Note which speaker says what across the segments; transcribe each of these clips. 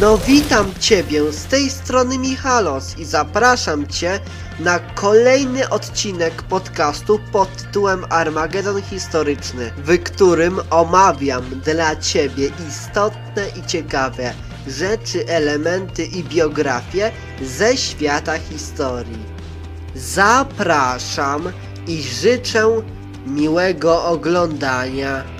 Speaker 1: No witam Ciebie, z tej strony Michalos i zapraszam Cię na kolejny odcinek podcastu pod tytułem Armagedon Historyczny, w którym omawiam dla Ciebie istotne i ciekawe rzeczy, elementy i biografie ze świata historii. Zapraszam i życzę miłego oglądania.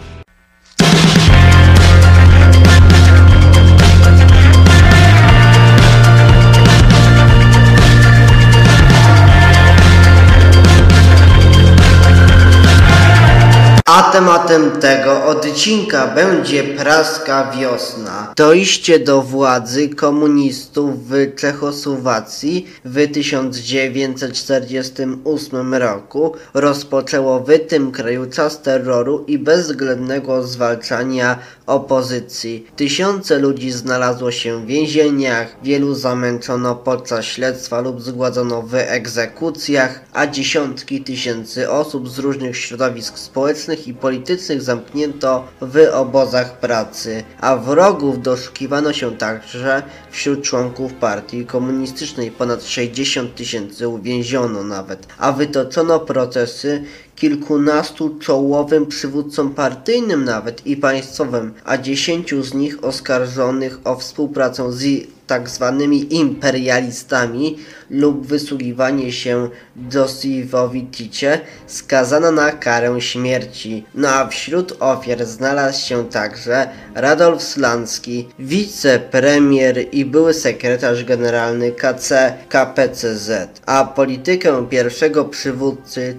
Speaker 1: A tematem tego odcinka będzie praska wiosna. Dojście do władzy komunistów w Czechosłowacji w 1948 roku rozpoczęło w tym kraju czas terroru i bezwzględnego zwalczania opozycji. Tysiące ludzi znalazło się w więzieniach, wielu zamęczono podczas śledztwa lub zgładzono w egzekucjach, a dziesiątki tysięcy osób z różnych środowisk społecznych i politycznych zamknięto w obozach pracy, a wrogów doszukiwano się także wśród członków partii komunistycznej. Ponad 60 tysięcy uwięziono nawet, a wytoczono procesy kilkunastu czołowym przywódcom partyjnym nawet i państwowym, a dziesięciu z nich oskarżonych o współpracę z tak zwanymi imperialistami lub wysługiwanie się Josifowi Ticie skazano na karę śmierci. No a wśród ofiar znalazł się także Radolf Slanski, wicepremier i były sekretarz generalny KC KPCZ, a politykę pierwszego przywódcy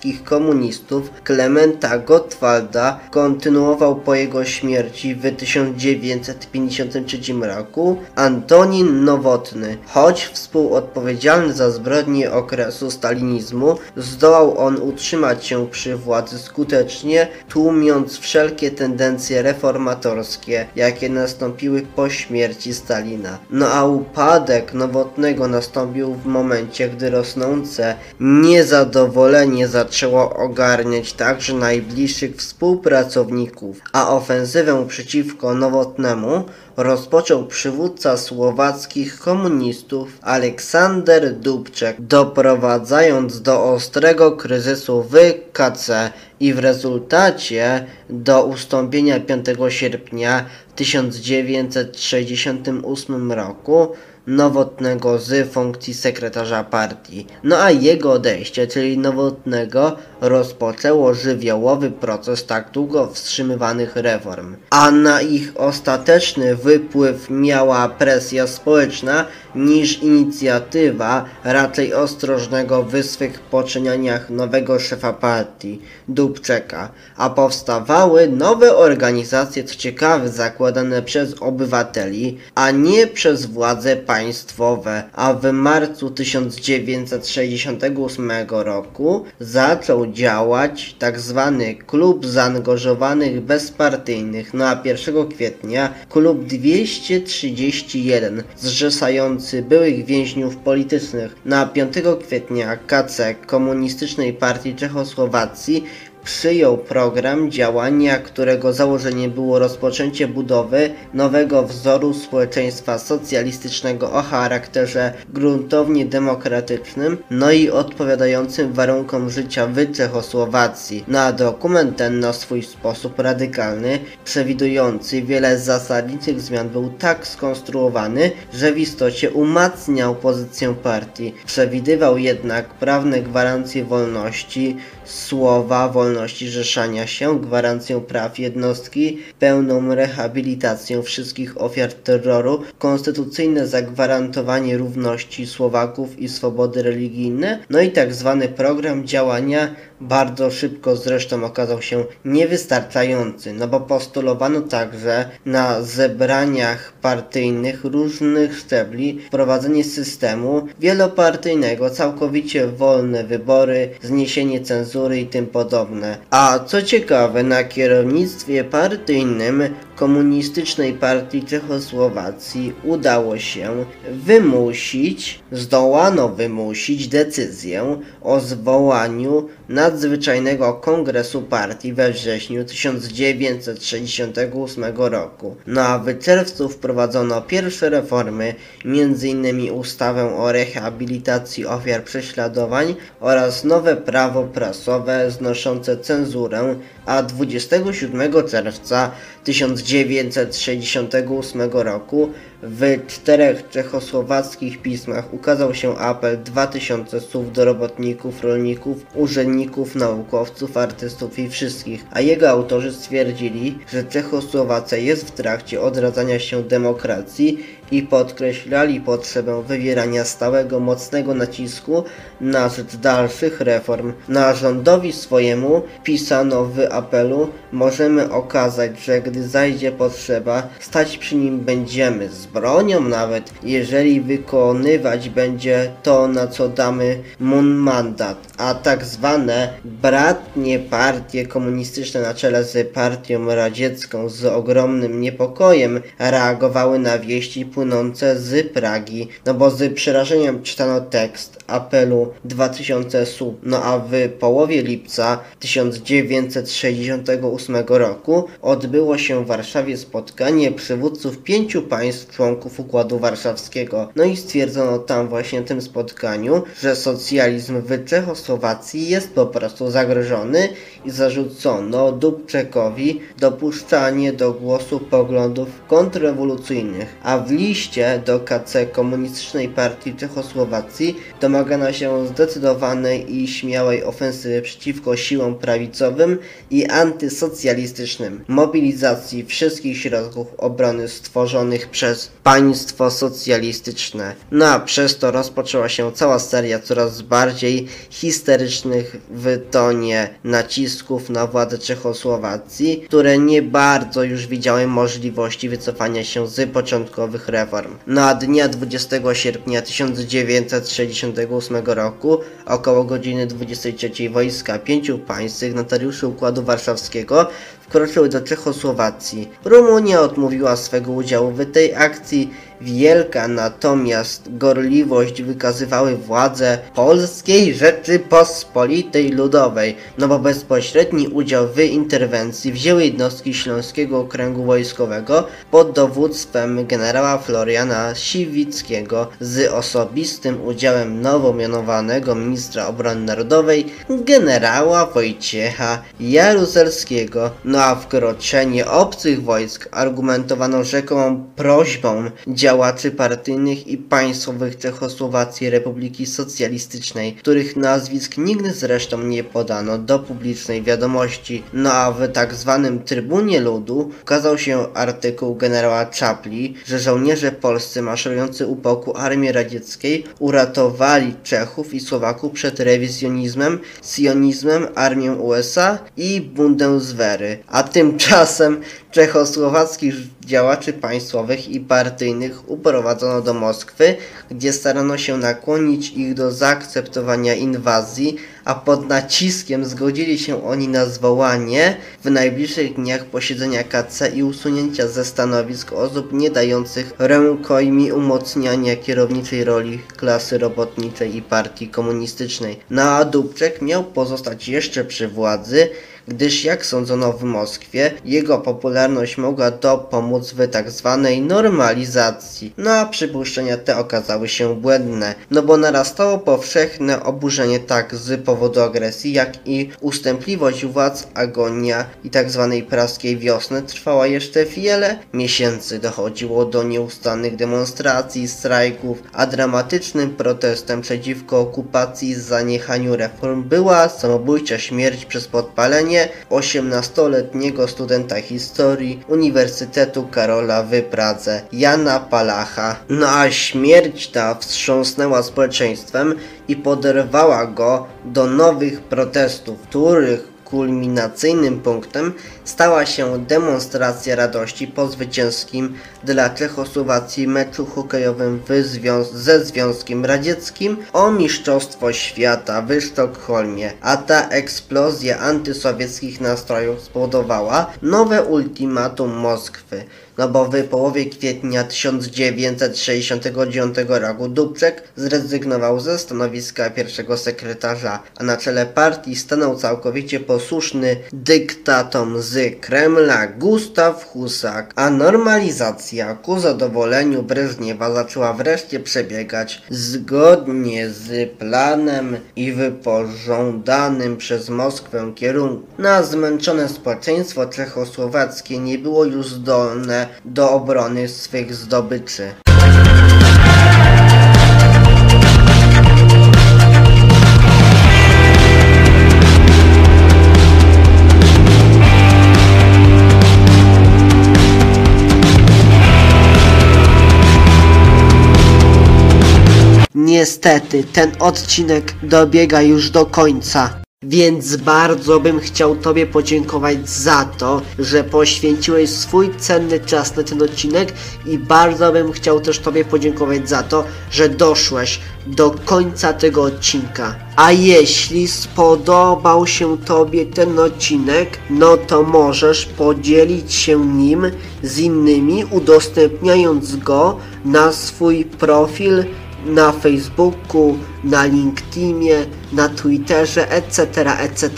Speaker 1: czechosłowackich komunistów Klementa Gottwalda kontynuował po jego śmierci w 1953 roku Antonin Nowotny. Choć współodpowiedzialny za zbrodnie okresu stalinizmu, zdołał on utrzymać się przy władzy skutecznie, tłumiąc wszelkie tendencje reformatorskie, jakie nastąpiły po śmierci Stalina. No a upadek Nowotnego nastąpił w momencie, gdy rosnące niezadowolenie zaczęło ogarniać także najbliższych współpracowników, a ofensywę przeciwko Nowotnemu rozpoczął przywódca słowackich komunistów Aleksander Dubczek, doprowadzając do ostrego kryzysu w KC i w rezultacie do ustąpienia 5 sierpnia 1968 roku Nowotnego z funkcji sekretarza partii. No a jego odejście, czyli Nowotnego, rozpoczęło żywiołowy proces tak długo wstrzymywanych reform. A na ich ostateczny wypływ miała presja społeczna niż inicjatywa raczej ostrożnego w swych poczynieniach nowego szefa partii, Dubczeka, a powstawały nowe organizacje, ciekawe, zakładane przez obywateli, a nie przez władze państwowe, a w marcu 1968 roku zaczął działać. Tak Klub Zaangażowanych Bezpartyjnych, no a 1 kwietnia Klub 231 zrzeszający byłych więźniów politycznych. Na 5 kwietnia KC Komunistycznej Partii Czechosłowacji przyjął program działania, którego założeniem było rozpoczęcie budowy nowego wzoru społeczeństwa socjalistycznego o charakterze gruntownie demokratycznym, no i odpowiadającym warunkom życia w Czechosłowacji. Na dokument ten na swój sposób radykalny, przewidujący wiele zasadniczych zmian, był tak skonstruowany, że w istocie umacniał pozycję partii. Przewidywał jednak prawne gwarancje wolności, słowa, wolności rzeszania się, gwarancję praw jednostki, pełną rehabilitację wszystkich ofiar terroru, konstytucyjne zagwarantowanie równości Słowaków i swobody religijne, no i tak zwany program działania bardzo szybko zresztą okazał się niewystarczający, no bo postulowano także na zebraniach partyjnych różnych szczebli wprowadzenie systemu wielopartyjnego, całkowicie wolne wybory, zniesienie cenzury i tym podobne. A co ciekawe, na kierownictwie partyjnym komunistycznej partii Czechosłowacji udało się wymusić, zdołano wymusić decyzję o zwołaniu nadzwyczajnego kongresu partii we wrześniu 1968 roku. No a w czerwcu wprowadzono pierwsze reformy, m.in. ustawę o rehabilitacji ofiar prześladowań oraz nowe prawo prasowe znoszące cenzurę, a 27 czerwca 1968 roku w czterech czechosłowackich pismach ukazał się apel 2000 słów do robotników, rolników, urzędników, naukowców, artystów i wszystkich, a jego autorzy stwierdzili, że Czechosłowacja jest w trakcie odradzania się demokracji i podkreślali potrzebę wywierania stałego, mocnego nacisku na rzecz dalszych reform. Na rządowi swojemu pisano w apelu możemy okazać, że gdy zajdzie potrzeba, stać przy nim będziemy, z bronią nawet, jeżeli wykonywać będzie to, na co damy mu mandat. A tak zwane bratnie partie komunistyczne na czele z partią radziecką z ogromnym niepokojem reagowały na wieści płynące z Pragi, no bo z przerażeniem czytano tekst apelu 2000 słów, no a w połowie lipca 1968 roku odbyło się w Warszawie spotkanie przywódców pięciu państw członków Układu Warszawskiego. No i stwierdzono tam właśnie w tym spotkaniu, że socjalizm w Czechosłowacji jest po prostu zagrożony i zarzucono Dubczekowi dopuszczanie do głosu poglądów kontrrewolucyjnych, a w do KC Komunistycznej Partii Czechosłowacji domagano się zdecydowanej i śmiałej ofensywy przeciwko siłom prawicowym i antysocjalistycznym, mobilizacji wszystkich środków obrony stworzonych przez państwo socjalistyczne. No a przez to rozpoczęła się cała seria coraz bardziej histerycznych w tonie nacisków na władzę Czechosłowacji, które nie bardzo już widziały możliwości wycofania się z początkowych reform. Na dnia 20 sierpnia 1968 roku, około godziny 23 wojska pięciu państw sygnatariuszy Układu Warszawskiego wkroczyły do Czechosłowacji. Rumunia odmówiła swego udziału w tej akcji, wielka natomiast gorliwość wykazywały władze Polskiej Rzeczypospolitej Ludowej, no bo bezpośredni udział w interwencji wzięły jednostki Śląskiego Okręgu Wojskowego pod dowództwem generała Floriana Siwickiego z osobistym udziałem nowo mianowanego ministra obrony narodowej generała Wojciecha Jaruzelskiego. No a wkroczenie obcych wojsk argumentowano rzekomą prośbą działaczy partyjnych i państwowych Czechosłowacji Republiki Socjalistycznej, których nazwisk nigdy zresztą nie podano do publicznej wiadomości. No a w tak zwanym Trybunie Ludu ukazał się artykuł generała Czapli, że żołnierze polscy maszerujący u boku armii radzieckiej uratowali Czechów i Słowaków przed rewizjonizmem, sionizmem, armią USA i Bundeswehry. A tymczasem czechosłowackich działaczy państwowych i partyjnych uprowadzono do Moskwy, gdzie starano się nakłonić ich do zaakceptowania inwazji, a pod naciskiem zgodzili się oni na zwołanie w najbliższych dniach posiedzenia KC i usunięcia ze stanowisk osób nie dających rękojmi umocniania kierowniczej roli klasy robotniczej i partii komunistycznej. No a Dubczek miał pozostać jeszcze przy władzy, gdyż jak sądzono w Moskwie, jego popularność mogła dopomóc w tak zwanej normalizacji. No a przypuszczenia te okazały się błędne, no bo narastało powszechne oburzenie tak z powodu agresji, jak i ustępliwość władz, agonia i tak zwanej praskiej wiosny trwała jeszcze wiele miesięcy. Dochodziło do nieustannych demonstracji, strajków, a dramatycznym protestem przeciwko okupacji i zaniechaniu reform była samobójcza śmierć przez podpalenie 18-letniego studenta historii Uniwersytetu Karola w Pradze, Jana Palacha. No a śmierć ta wstrząsnęła społeczeństwem i poderwała go do nowych protestów, których kulminacyjnym punktem stała się demonstracja radości po zwycięskim dla Czechosłowacji meczu hokejowym związ ze Związkiem Radzieckim o Mistrzostwo Świata w Sztokholmie, a ta eksplozja antysowieckich nastrojów spowodowała nowe ultimatum Moskwy. No bo w połowie kwietnia 1969 roku Dubczek zrezygnował ze stanowiska pierwszego sekretarza, a na czele partii stanął całkowicie posłuszny dyktatom z Kremla Gustaw Husak, a normalizacja ku zadowoleniu Breżniewa zaczęła wreszcie przebiegać zgodnie z planem i w pożądanym przez Moskwę kierunku. Na zmęczone społeczeństwo czechosłowackie nie było już zdolne do obrony swych zdobyczy. Niestety, ten odcinek dobiega już do końca. Więc bardzo bym chciał Tobie podziękować za to, że poświęciłeś swój cenny czas na ten odcinek i bardzo bym chciał też Tobie podziękować za to, że doszłeś do końca tego odcinka. A jeśli spodobał się Tobie ten odcinek, no to możesz podzielić się nim z innymi, udostępniając go na swój profil na Facebooku, na LinkedInie, na Twitterze, etc., etc.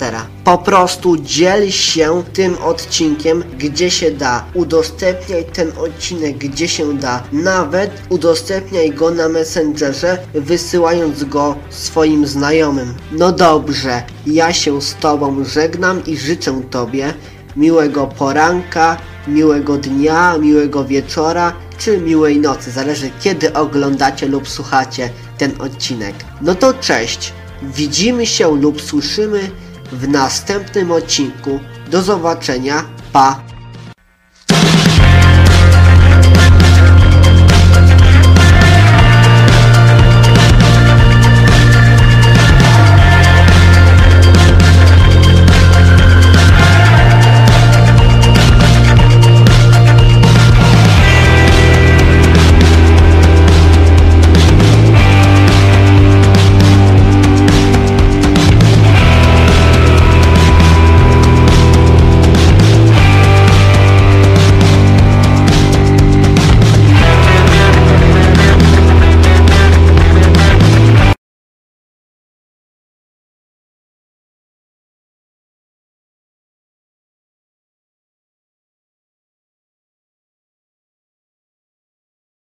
Speaker 1: Po prostu dziel się tym odcinkiem, gdzie się da. Udostępniaj ten odcinek, gdzie się da. Nawet udostępniaj go na Messengerze, wysyłając go swoim znajomym. No dobrze, ja się z Tobą żegnam i życzę Tobie miłego poranka, miłego dnia, miłego wieczora czy miłej nocy, zależy kiedy oglądacie lub słuchacie ten odcinek. No to cześć, widzimy się lub słyszymy w następnym odcinku. Do zobaczenia, pa!